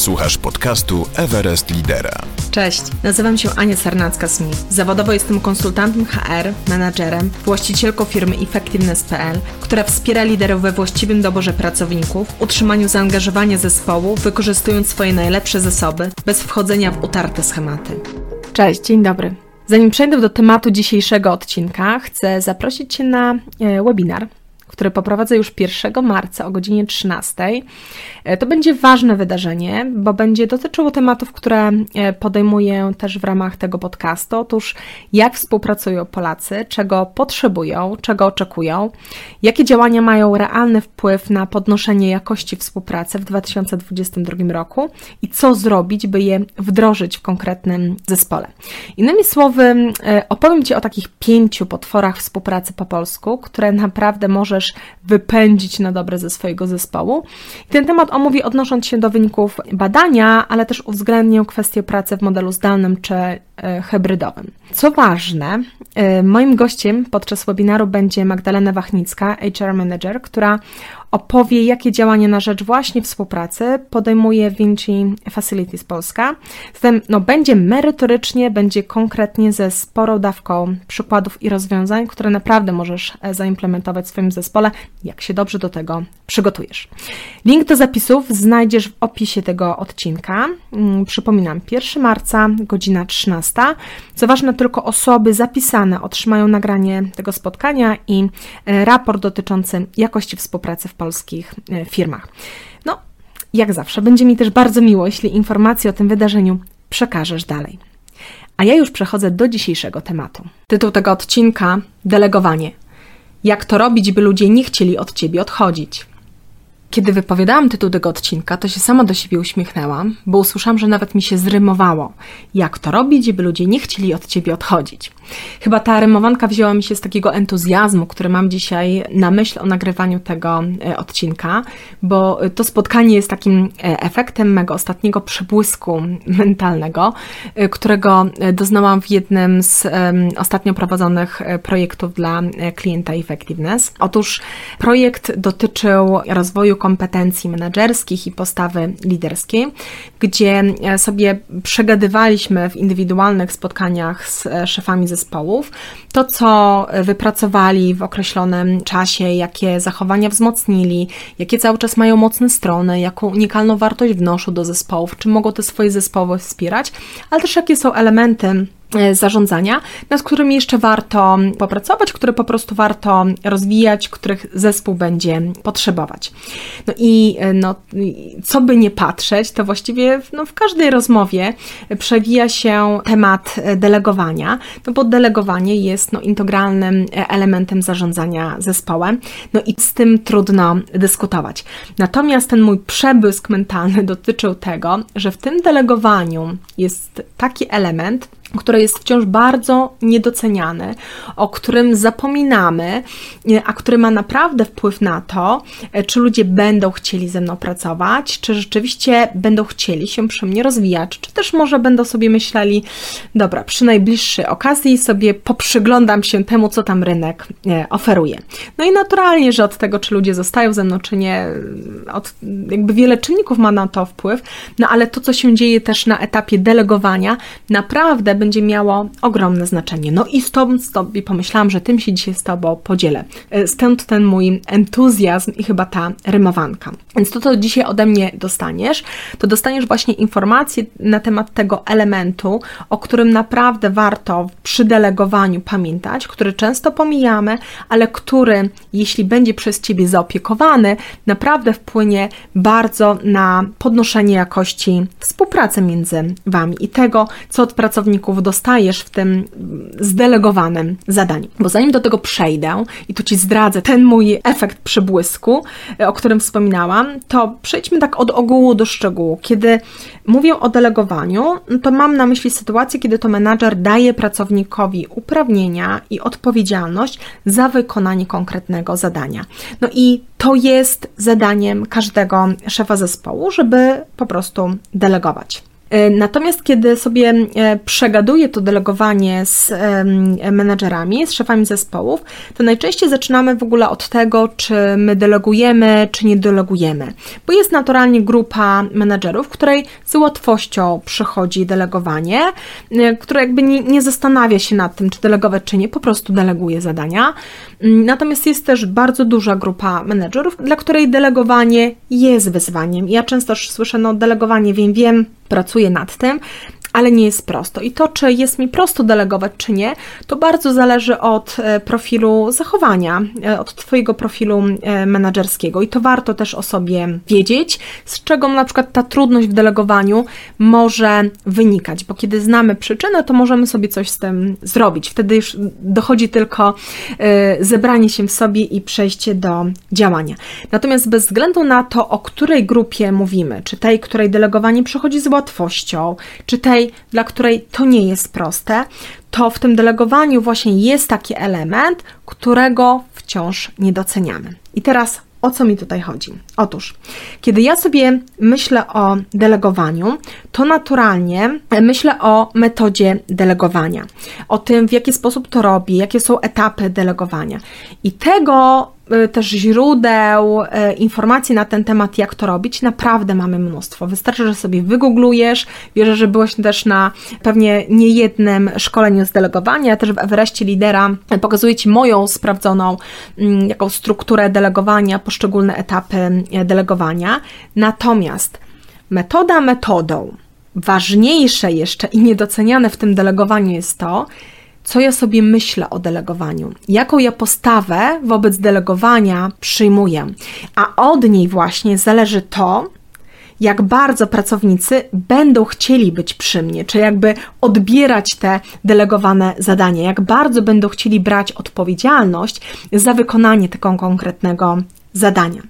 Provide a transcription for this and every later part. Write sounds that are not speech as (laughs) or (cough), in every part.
Słuchasz podcastu Everest Lidera. Cześć, nazywam się Ania Sarnacka-Smith. Zawodowo jestem konsultantem HR, menadżerem, właścicielką firmy Effectiveness.pl, która wspiera liderów we właściwym doborze pracowników, utrzymaniu zaangażowania zespołu, wykorzystując swoje najlepsze zasoby, bez wchodzenia w utarte schematy. Cześć, dzień dobry. Zanim przejdę do tematu dzisiejszego odcinka, chcę zaprosić Cię na e, webinar, który poprowadzę już 1 marca o godzinie 13. E, to będzie ważne wydarzenie, bo będzie dotyczyło tematów, które e, podejmuję też w ramach tego podcastu. Otóż jak współpracują Polacy, czego potrzebują, czego oczekują, jakie działania mają realny wpływ na podnoszenie jakości współpracy w 2022 roku i co zrobić, by je wdrożyć w konkretnym zespole. Innymi słowy, e, opowiem Ci o takich pięciu potworach współpracy po polsku, które naprawdę możesz wypędzić na dobre ze swojego zespołu. I ten temat omówi odnosząc się do wyników badania, ale też uwzględnię kwestię pracy w modelu zdalnym czy e, hybrydowym. Co ważne, e, moim gościem podczas webinaru będzie Magdalena Wachnicka, HR Manager, która opowie, jakie działania na rzecz właśnie współpracy podejmuje Vinci Facilities Polska. Zatem no, będzie merytorycznie, będzie konkretnie ze sporą dawką przykładów i rozwiązań, które naprawdę możesz e, zaimplementować w swoim zespole, jak się dobrze do tego przygotujesz. Link do zapisów znajdziesz w opisie tego odcinka. Mm, przypominam, 1 marca, godzina 13. Co ważne, tylko osoby zapisane otrzymają nagranie tego spotkania i e, raport dotyczący jakości współpracy w polskich e, firmach. No, jak zawsze, będzie mi też bardzo miło, jeśli informacje o tym wydarzeniu przekażesz dalej. A ja już przechodzę do dzisiejszego tematu. Tytuł tego odcinka: Delegowanie. Jak to robić, by ludzie nie chcieli od ciebie odchodzić? Kiedy wypowiadałam tytuł tego odcinka, to się sama do siebie uśmiechnęłam, bo usłyszałam, że nawet mi się zrymowało. Jak to robić, by ludzie nie chcieli od ciebie odchodzić? Chyba ta rymowanka wzięła mi się z takiego entuzjazmu, który mam dzisiaj na myśl o nagrywaniu tego e, odcinka, bo to spotkanie jest takim e, efektem mego ostatniego przebłysku mentalnego, e, którego doznałam w jednym z ostatnio prowadzonych projektów dla klienta Effectiveness. Otóż projekt dotyczył rozwoju kompetencji menedżerskich i postawy liderskiej, gdzie sobie przegadywaliśmy w indywidualnych spotkaniach z szefami zespołu, zespołów, to co wypracowali w określonym czasie, jakie zachowania wzmocnili, jakie cały czas mają mocne strony, jaką unikalną wartość wnoszą do zespołów, czy mogą te swoje zespoły wspierać, ale też jakie są elementy E, zarządzania, nad którymi jeszcze warto popracować, które po prostu warto rozwijać, których zespół będzie potrzebować. No i e, no, co by nie patrzeć, to właściwie no, w każdej rozmowie przewija się temat delegowania, no bo delegowanie jest no, integralnym elementem zarządzania zespołem, no i z tym trudno dyskutować. Natomiast ten mój przebłysk mentalny dotyczył tego, że w tym delegowaniu jest taki element, które jest wciąż bardzo niedoceniany, o którym zapominamy, e, a który ma naprawdę wpływ na to, e, czy ludzie będą chcieli ze mną pracować, czy rzeczywiście będą chcieli się przy mnie rozwijać, czy też może będą sobie myśleli, dobra, przy najbliższej okazji sobie poprzyglądam się temu, co tam rynek e, oferuje. No i naturalnie, że od tego, czy ludzie zostają ze mną, czy nie, od, jakby wiele czynników ma na to wpływ, no ale to, co się dzieje też na etapie delegowania, naprawdę będzie miało ogromne znaczenie. No i stąd, stąd i pomyślałam, że tym się dzisiaj z Tobą podzielę. E, stąd ten mój entuzjazm i chyba ta rymowanka. Więc to, co dzisiaj ode mnie dostaniesz, to dostaniesz właśnie informacje na temat tego elementu, o którym naprawdę warto przy delegowaniu pamiętać, który często pomijamy, ale który, jeśli będzie przez Ciebie zaopiekowany, naprawdę wpłynie bardzo na podnoszenie jakości współpracy między Wami i tego, co od pracowników dostajesz w tym zdelegowanym zadaniu. Bo zanim do tego przejdę i tu Ci zdradzę ten mój efekt przybłysku, e, o którym wspominałam, to przejdźmy tak od ogółu do szczegółu. Kiedy mówię o delegowaniu, no to mam na myśli sytuację, kiedy to menadżer daje pracownikowi uprawnienia i odpowiedzialność za wykonanie konkretnego zadania. No i to jest zadaniem każdego szefa zespołu, żeby po prostu delegować. E, natomiast kiedy sobie e, przegaduję to delegowanie z menedżerami, z szefami zespołów, to najczęściej zaczynamy w ogóle od tego, czy my delegujemy, czy nie delegujemy. Bo jest naturalnie grupa menedżerów, której z łatwością przychodzi delegowanie, e, która jakby nie, nie zastanawia się nad tym, czy delegować, czy nie, po prostu deleguje zadania. Mm, natomiast jest też bardzo duża grupa menedżerów, dla której delegowanie jest wyzwaniem. Ja często słyszę, no delegowanie wiem, wiem, pracuję nad tym, ale nie jest prosto. I to, czy jest mi prosto delegować, czy nie, to bardzo zależy od e, profilu zachowania, e, od Twojego profilu e, menedżerskiego. I to warto też o sobie wiedzieć, z czego na przykład ta trudność w delegowaniu może wynikać, bo kiedy znamy przyczynę, to możemy sobie coś z tym zrobić. Wtedy już dochodzi tylko zebranie się w sobie i przejście do działania. Natomiast bez względu na to, o której grupie mówimy, czy tej, której delegowanie przychodzi z łatwością, czy tej, dla której to nie jest proste, to w tym delegowaniu właśnie jest taki element, którego wciąż nie doceniamy. I teraz o co mi tutaj chodzi? Otóż, kiedy ja sobie myślę o delegowaniu, to naturalnie myślę o metodzie delegowania, o tym, w jaki sposób to robi, jakie są etapy delegowania. I tego też źródeł, y, informacji na ten temat, jak to robić, naprawdę mamy mnóstwo. Wystarczy, że sobie wygooglujesz. Wierzę, że byłeś też na pewnie niejednym szkoleniu z delegowania. Też w Everestie Lidera pokazuję Ci moją sprawdzoną mm, jaką strukturę delegowania, poszczególne etapy y, delegowania. Natomiast metoda metodą, ważniejsze jeszcze i niedoceniane w tym delegowaniu jest to, co ja sobie myślę o delegowaniu, jaką ja postawę wobec delegowania przyjmuję, a od niej właśnie zależy to, jak bardzo pracownicy będą chcieli być przy mnie, czy jakby odbierać te delegowane zadania, jak bardzo będą chcieli brać odpowiedzialność za wykonanie tego konkretnego zadania.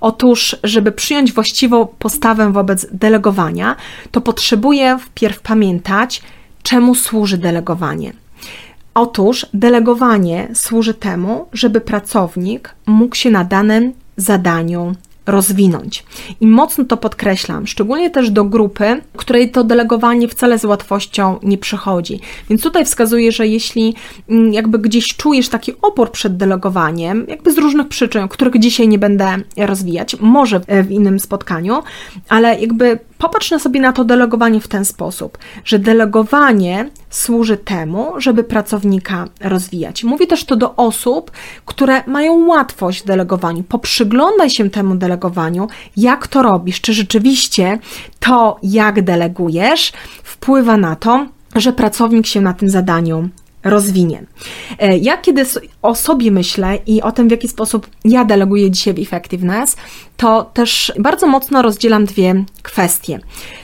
Otóż, żeby przyjąć właściwą postawę wobec delegowania, to potrzebuję wpierw pamiętać, czemu służy delegowanie. Otóż delegowanie służy temu, żeby pracownik mógł się na danym zadaniu rozwinąć. I mocno to podkreślam, szczególnie też do grupy, której to delegowanie wcale z łatwością nie przychodzi. Więc tutaj wskazuję, że jeśli mm, jakby gdzieś czujesz taki opór przed delegowaniem, jakby z różnych przyczyn, których dzisiaj nie będę rozwijać, może w innym spotkaniu, ale jakby popatrz na sobie na to delegowanie w ten sposób, że delegowanie służy temu, żeby pracownika rozwijać. Mówię też to do osób, które mają łatwość w delegowaniu. Poprzyglądaj się temu delegowaniu, jak to robisz, czy rzeczywiście to, jak delegujesz, wpływa na to, że pracownik się na tym zadaniu rozwinie. E, ja kiedy o sobie myślę i o tym, w jaki sposób ja deleguję dzisiaj w Effectiveness, to też bardzo mocno rozdzielam dwie kwestie.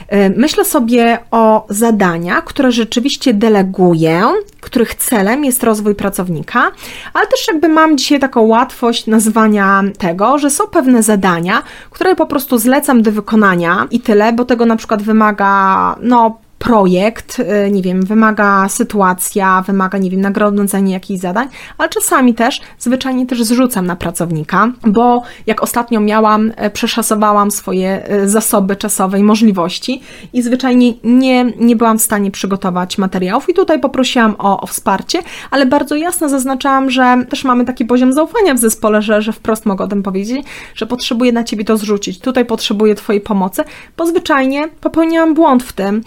E, myślę sobie o zadaniach, które rzeczywiście deleguję, których celem jest rozwój pracownika, ale też jakby mam dzisiaj taką łatwość nazwania tego, że są pewne zadania, które po prostu zlecam do wykonania i tyle, bo tego na przykład wymaga no projekt, y, nie wiem, wymaga sytuacja, wymaga, nie wiem, nagrodzenia jakichś zadań, ale czasami też, zwyczajnie też zrzucam na pracownika, bo jak ostatnio miałam, e, przeszasowałam swoje e, zasoby czasowe i możliwości i zwyczajnie nie, nie byłam w stanie przygotować materiałów i tutaj poprosiłam o, o wsparcie, ale bardzo jasno zaznaczałam, że też mamy taki poziom zaufania w zespole, że, że wprost mogę o tym powiedzieć, że potrzebuję na Ciebie to zrzucić, tutaj potrzebuję Twojej pomocy, bo zwyczajnie popełniłam błąd w tym,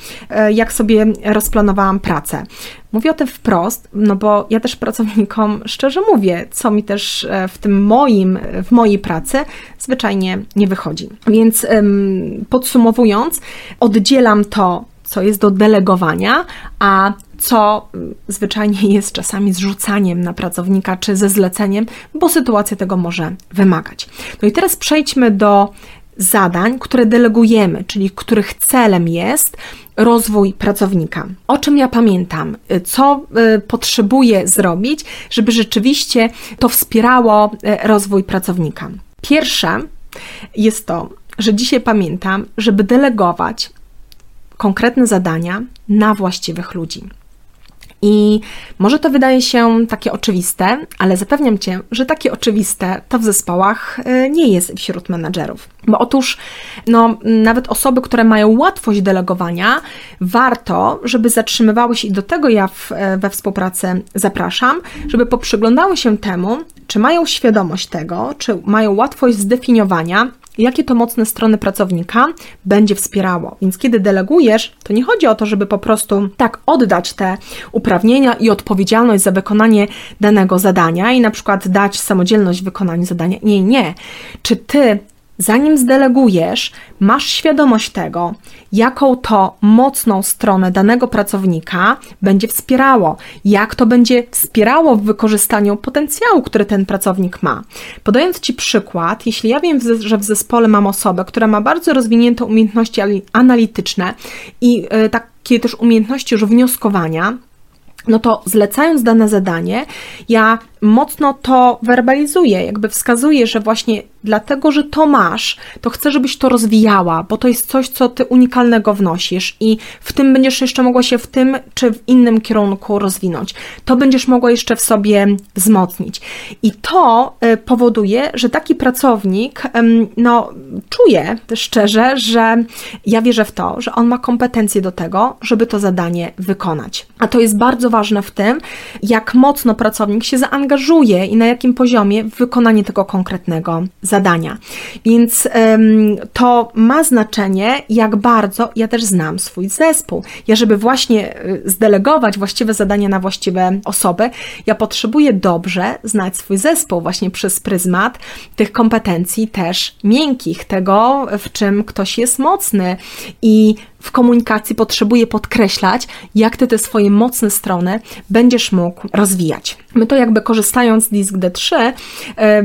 jak sobie rozplanowałam pracę. Mówię o tym wprost, no bo ja też pracownikom szczerze mówię, co mi też e, w tym moim, w mojej pracy zwyczajnie nie wychodzi. Więc podsumowując, oddzielam to, co jest do delegowania, a co zwyczajnie jest czasami zrzucaniem na pracownika czy ze zleceniem, bo sytuacja tego może wymagać. No i teraz przejdźmy do zadań, które delegujemy, czyli których celem jest rozwój pracownika. O czym ja pamiętam? Co y, potrzebuję zrobić, żeby rzeczywiście to wspierało y, rozwój pracownika? Pierwsze jest to, że dzisiaj pamiętam, żeby delegować konkretne zadania na właściwych ludzi. I może to wydaje się takie oczywiste, ale zapewniam Cię, że takie oczywiste to w zespołach y, nie jest wśród menadżerów. Bo otóż, no, nawet osoby, które mają łatwość delegowania, warto, żeby zatrzymywały się, i do tego ja w, e, we współpracy zapraszam, żeby poprzyglądały się temu, czy mają świadomość tego, czy mają łatwość zdefiniowania, jakie to mocne strony pracownika będzie wspierało. Więc kiedy delegujesz, to nie chodzi o to, żeby po prostu tak oddać te uprawnienia i odpowiedzialność za wykonanie danego zadania i na przykład dać samodzielność w wykonaniu zadania. Nie, nie. Czy ty Zanim zdelegujesz, masz świadomość tego, jaką to mocną stronę danego pracownika będzie wspierało, jak to będzie wspierało w wykorzystaniu potencjału, który ten pracownik ma. Podając Ci przykład, jeśli ja wiem, że w zespole mam osobę, która ma bardzo rozwinięte umiejętności analityczne i e, takie też umiejętności już wnioskowania, no to zlecając dane zadanie, ja mocno to werbalizuję, jakby wskazuję, że właśnie dlatego, że to masz, to chcę, żebyś to rozwijała, bo to jest coś, co ty unikalnego wnosisz i w tym będziesz jeszcze mogła się w tym czy w innym kierunku rozwinąć. To będziesz mogła jeszcze w sobie wzmocnić. I to e, powoduje, że taki pracownik, no, czuje szczerze, że ja wierzę w to, że on ma kompetencje do tego, żeby to zadanie wykonać. A to jest bardzo ważne w tym, jak mocno pracownik się zaangażuje i na jakim poziomie w wykonanie tego konkretnego zadania. Więc ym, to ma znaczenie, jak bardzo ja też znam swój zespół. Ja, żeby właśnie y, zdelegować właściwe zadania na właściwe osoby, ja potrzebuję dobrze znać swój zespół właśnie przez pryzmat tych kompetencji też miękkich, tego, w czym ktoś jest mocny i w komunikacji potrzebuje podkreślać, jak ty te swoje mocne strony będziesz mógł rozwijać. My to jakby korzystając z Disk D3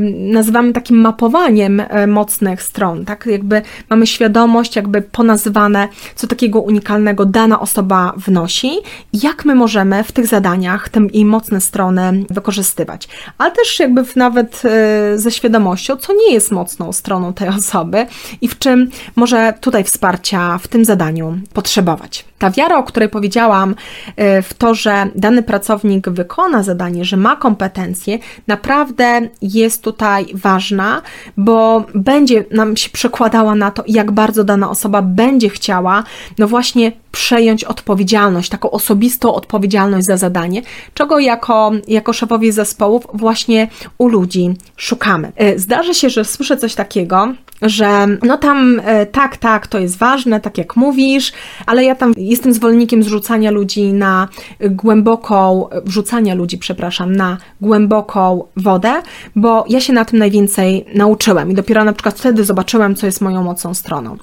nazywamy takim mapowaniem e, mocnych stron, tak? Jakby mamy świadomość, jakby ponazywane, co takiego unikalnego dana osoba wnosi i jak my możemy w tych zadaniach te jej mocne strony wykorzystywać. Ale też jakby nawet e, ze świadomością, co nie jest mocną stroną tej osoby i w czym może tutaj wsparcia w tym zadaniu potrzebować. Ta wiara, o której powiedziałam, y, w to, że dany pracownik wykona zadanie, że ma kompetencje, naprawdę jest tutaj ważna, bo będzie nam się przekładała na to, jak bardzo dana osoba będzie chciała, no właśnie przejąć odpowiedzialność, taką osobistą odpowiedzialność za zadanie, czego jako, jako szefowie zespołów właśnie u ludzi szukamy. Y, zdarzy się, że słyszę coś takiego, że no tam y, tak, tak, to jest ważne, tak jak mówisz, ale ja tam jestem zwolennikiem zrzucania ludzi na głęboką, wrzucania ludzi, przepraszam, na głęboką wodę, bo ja się na tym najwięcej nauczyłem i dopiero na przykład wtedy zobaczyłem, co jest moją mocną stroną.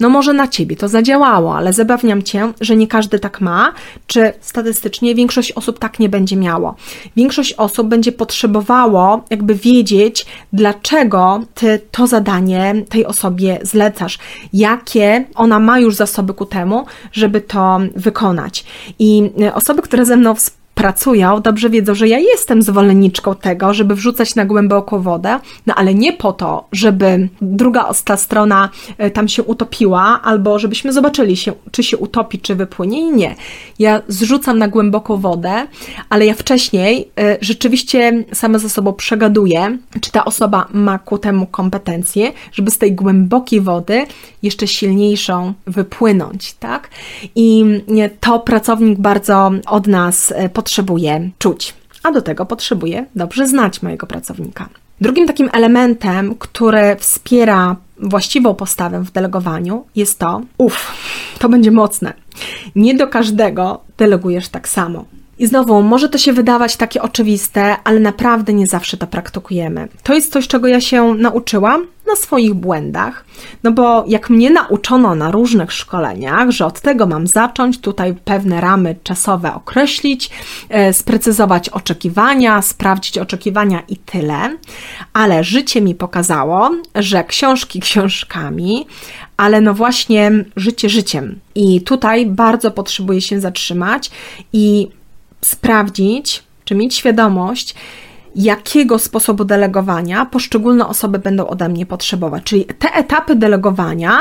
No może na ciebie to zadziałało, ale zabawniam cię, że nie każdy tak ma, czy statystycznie większość osób tak nie będzie miało. Większość osób będzie potrzebowało jakby wiedzieć, dlaczego ty to zadanie tej osobie zlecasz, jakie ona ma już zasoby ku temu, żeby to wykonać. I osoby, które ze mną współpracują, pracują, dobrze wiedzą, że ja jestem zwolenniczką tego, żeby wrzucać na głęboką wodę, no ale nie po to, żeby druga ta strona e, tam się utopiła, albo żebyśmy zobaczyli się, czy się utopi, czy wypłynie. Nie. Ja zrzucam na głęboką wodę, ale ja wcześniej e, rzeczywiście sama ze sobą przegaduję, czy ta osoba ma ku temu kompetencje, żeby z tej głębokiej wody jeszcze silniejszą wypłynąć, tak? I to pracownik bardzo od nas potrzebuje potrzebuję czuć, a do tego potrzebuję dobrze znać mojego pracownika. Drugim takim elementem, który wspiera właściwą postawę w delegowaniu, jest to, uff, to będzie mocne. Nie do każdego delegujesz tak samo. I znowu, może to się wydawać takie oczywiste, ale naprawdę nie zawsze to praktykujemy. To jest coś, czego ja się nauczyłam na swoich błędach, no bo jak mnie nauczono na różnych szkoleniach, że od tego mam zacząć, tutaj pewne ramy czasowe określić, e, sprecyzować oczekiwania, sprawdzić oczekiwania i tyle, ale życie mi pokazało, że książki (laughs) książkami, ale no właśnie życie życiem. I tutaj bardzo potrzebuję się zatrzymać i sprawdzić, czy mieć świadomość, jakiego sposobu delegowania poszczególne osoby będą ode mnie potrzebować. Czyli te etapy delegowania,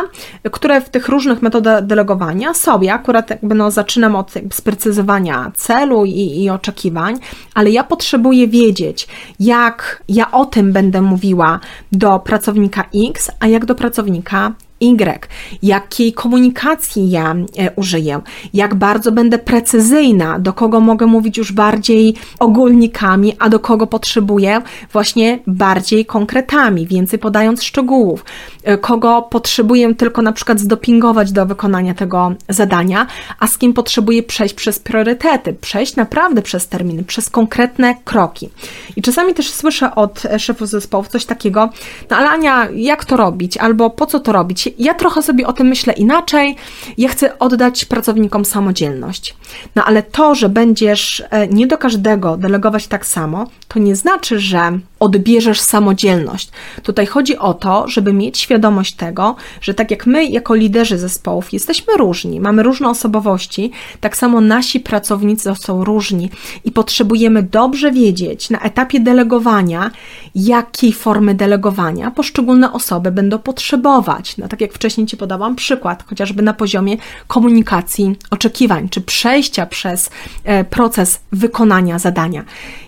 które w tych różnych metodach delegowania są, ja akurat jakby no, zaczynam od sprecyzowania celu i, i oczekiwań, ale ja potrzebuję wiedzieć, jak ja o tym będę mówiła do pracownika X, a jak do pracownika Y, jakiej komunikacji ja e, użyję, jak bardzo będę precyzyjna, do kogo mogę mówić już bardziej ogólnikami, a do kogo potrzebuję? Właśnie bardziej konkretami, więcej podając szczegółów, e, kogo potrzebuję tylko na przykład zdopingować do wykonania tego zadania, a z kim potrzebuję przejść przez priorytety, przejść naprawdę przez terminy, przez konkretne kroki. I czasami też słyszę od szefów zespołów coś takiego, no ale Ania, jak to robić, albo po co to robić? Ja trochę sobie o tym myślę inaczej. Ja chcę oddać pracownikom samodzielność. No ale to, że będziesz e, nie do każdego delegować tak samo, to nie znaczy, że odbierzesz samodzielność. Tutaj chodzi o to, żeby mieć świadomość tego, że tak jak my, jako liderzy zespołów, jesteśmy różni, mamy różne osobowości, tak samo nasi pracownicy są różni i potrzebujemy dobrze wiedzieć na etapie delegowania, jakiej formy delegowania poszczególne osoby będą potrzebować. No tak jak wcześniej Ci podałam przykład, chociażby na poziomie komunikacji oczekiwań, czy przejścia przez e, proces wykonania zadania.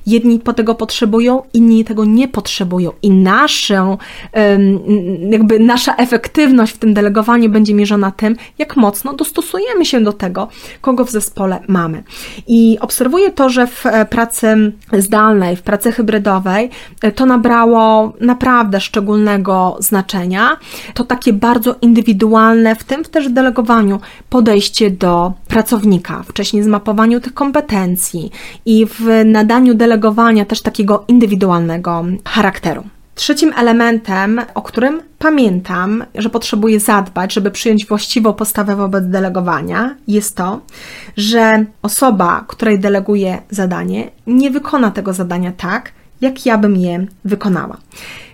Jedni po tego potrzebują, inni tego nie potrzebują i naszą, jakby nasza efektywność w tym delegowaniu będzie mierzona tym, jak mocno dostosujemy się do tego, kogo w zespole mamy. I obserwuję to, że w e, pracy zdalnej, w pracy hybrydowej e, to nabrało naprawdę szczególnego znaczenia. To takie bardzo indywidualne, w tym też w delegowaniu, podejście do pracownika, wcześniej zmapowaniu tych kompetencji i w nadaniu delegowania też takiego indywidualnego charakteru. Trzecim elementem, o którym pamiętam, że potrzebuję zadbać, żeby przyjąć właściwą postawę wobec delegowania, jest to, że osoba, której deleguję zadanie, nie wykona tego zadania tak, jak ja bym je wykonała.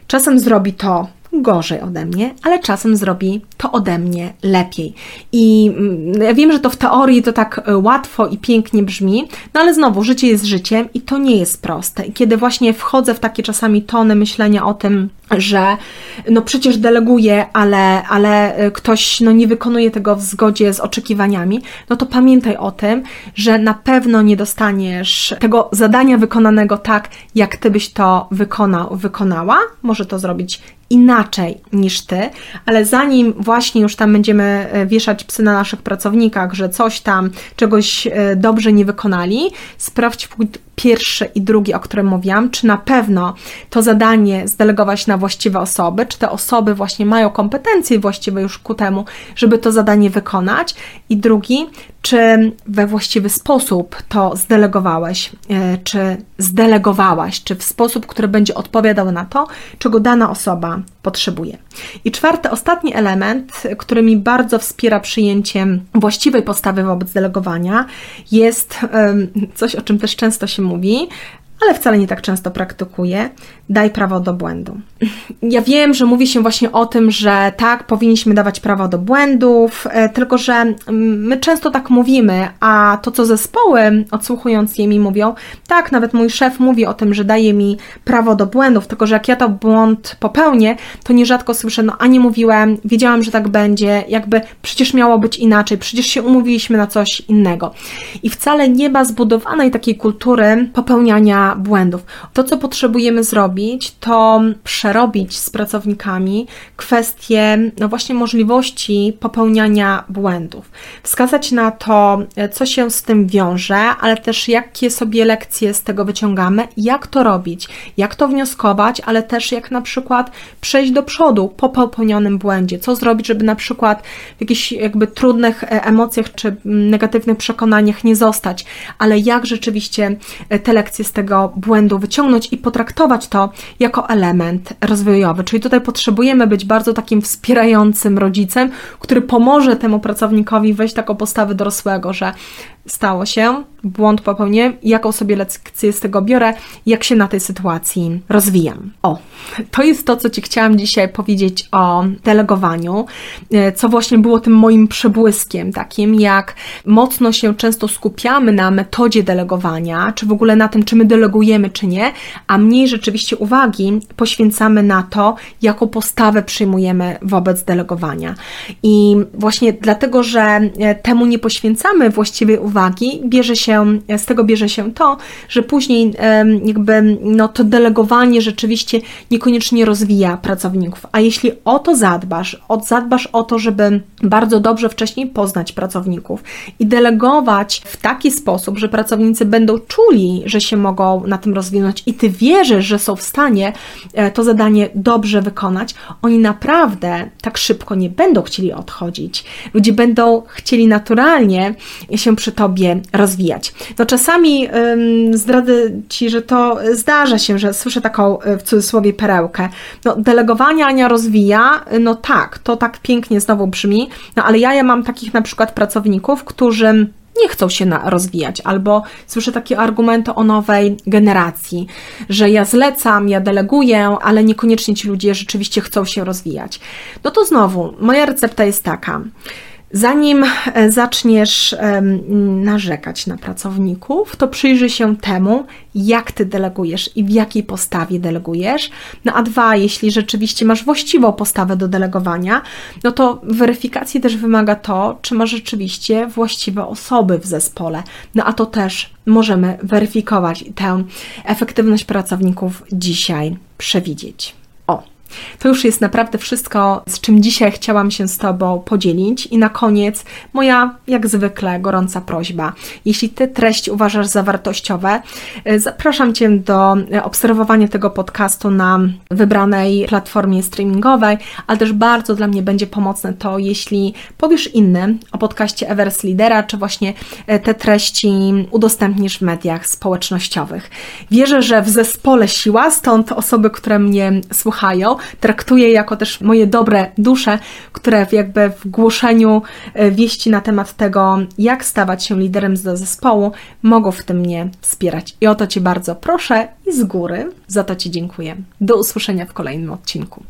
Czasem zrobi to gorzej ode mnie, ale czasem zrobi to ode mnie lepiej. I mm, ja wiem, że to w teorii to tak e, łatwo i pięknie brzmi, no ale znowu, życie jest życiem i to nie jest proste. I kiedy właśnie wchodzę w takie czasami tony myślenia o tym, że no przecież deleguję, ale, ale e, ktoś no nie wykonuje tego w zgodzie z oczekiwaniami, no to pamiętaj o tym, że na pewno nie dostaniesz tego zadania wykonanego tak, jak ty byś to wykonał, wykonała. Może to zrobić inaczej niż ty, ale zanim właśnie już tam będziemy e, wieszać psy na naszych pracownikach, że coś tam, czegoś e, dobrze nie wykonali, sprawdź pierwszy i drugi, o którym mówiłam, czy na pewno to zadanie zdelegować na właściwe osoby, czy te osoby właśnie mają kompetencje właściwe już ku temu, żeby to zadanie wykonać, i drugi, czy we właściwy sposób to zdelegowałeś, e, czy zdelegowałaś, czy w sposób, który będzie odpowiadał na to, czego dana osoba potrzebuje. I czwarty, ostatni element, który mi bardzo wspiera przyjęciem właściwej postawy wobec delegowania, jest coś, o czym też często się mówi, ale wcale nie tak często praktykuję, daj prawo do błędu. Ja wiem, że mówi się właśnie o tym, że tak, powinniśmy dawać prawo do błędów, e, tylko że mm, my często tak mówimy, a to, co zespoły, odsłuchując je mi mówią, tak, nawet mój szef mówi o tym, że daje mi prawo do błędów, tylko że jak ja to błąd popełnię, to nierzadko słyszę, no a nie mówiłem, wiedziałam, że tak będzie, jakby przecież miało być inaczej, przecież się umówiliśmy na coś innego. I wcale nie ma zbudowanej takiej kultury popełniania błędów. To, co potrzebujemy zrobić, to przerobić z pracownikami kwestię, no właśnie możliwości popełniania błędów. Wskazać na to, co się z tym wiąże, ale też jakie sobie lekcje z tego wyciągamy, jak to robić, jak to wnioskować, ale też jak na przykład przejść do przodu po popełnionym błędzie, co zrobić, żeby na przykład w jakichś jakby trudnych e, emocjach czy negatywnych przekonaniach nie zostać, ale jak rzeczywiście e, te lekcje z tego błędu wyciągnąć i potraktować to jako element rozwojowy. Czyli tutaj potrzebujemy być bardzo takim wspierającym rodzicem, który pomoże temu pracownikowi wejść taką postawę dorosłego, że stało się, błąd popełnię, jaką sobie lekcję z tego biorę, jak się na tej sytuacji rozwijam. O, to jest to, co Ci chciałam dzisiaj powiedzieć o delegowaniu, e, co właśnie było tym moim przebłyskiem, takim jak mocno się często skupiamy na metodzie delegowania, czy w ogóle na tym, czy my delegujemy, czy nie, a mniej rzeczywiście uwagi poświęcamy na to, jaką postawę przyjmujemy wobec delegowania. I właśnie dlatego, że e, temu nie poświęcamy właściwej uwagi, bierze się, z tego bierze się to, że później jakby no, to delegowanie rzeczywiście niekoniecznie rozwija pracowników. A jeśli o to zadbasz, zadbasz o to, żeby bardzo dobrze wcześniej poznać pracowników i delegować w taki sposób, że pracownicy będą czuli, że się mogą na tym rozwinąć i ty wierzysz, że są w stanie e, to zadanie dobrze wykonać, oni naprawdę tak szybko nie będą chcieli odchodzić. Ludzie będą chcieli naturalnie się przy tobie rozwijać. No czasami ym, zdradzę Ci, że to zdarza się, że słyszę taką e, w cudzysłowie perełkę. No delegowanie Ania rozwija, no tak, to tak pięknie znowu brzmi, no ale ja, ja mam takich na przykład pracowników, którzy nie chcą się na, rozwijać, albo słyszę takie argumenty o nowej generacji, że ja zlecam, ja deleguję, ale niekoniecznie ci ludzie rzeczywiście chcą się rozwijać. No to znowu, moja recepta jest taka. Zanim e, zaczniesz narzekać na pracowników, to przyjrzyj się temu, jak ty delegujesz i w jakiej postawie delegujesz. No a dwa, jeśli rzeczywiście masz właściwą postawę do delegowania, no to weryfikacji też wymaga to, czy masz rzeczywiście właściwe osoby w zespole. No a to też możemy weryfikować tę efektywność pracowników dzisiaj przewidzieć. To już jest naprawdę wszystko, z czym dzisiaj chciałam się z Tobą podzielić. I na koniec moja, jak zwykle, gorąca prośba. Jeśli Ty treści uważasz za wartościowe, e, zapraszam Cię do e, obserwowania tego podcastu na wybranej platformie streamingowej, ale też bardzo dla mnie będzie pomocne to, jeśli powiesz innym o podcaście Everest Lidera, czy właśnie e, te treści udostępnisz w mediach społecznościowych. Wierzę, że w zespole siła, stąd osoby, które mnie słuchają, traktuję jako też moje dobre dusze, które jakby w głoszeniu e, wieści na temat tego, jak stawać się liderem do zespołu, mogą w tym mnie wspierać. I o to Cię bardzo proszę i z góry za to Ci dziękuję. Do usłyszenia w kolejnym odcinku.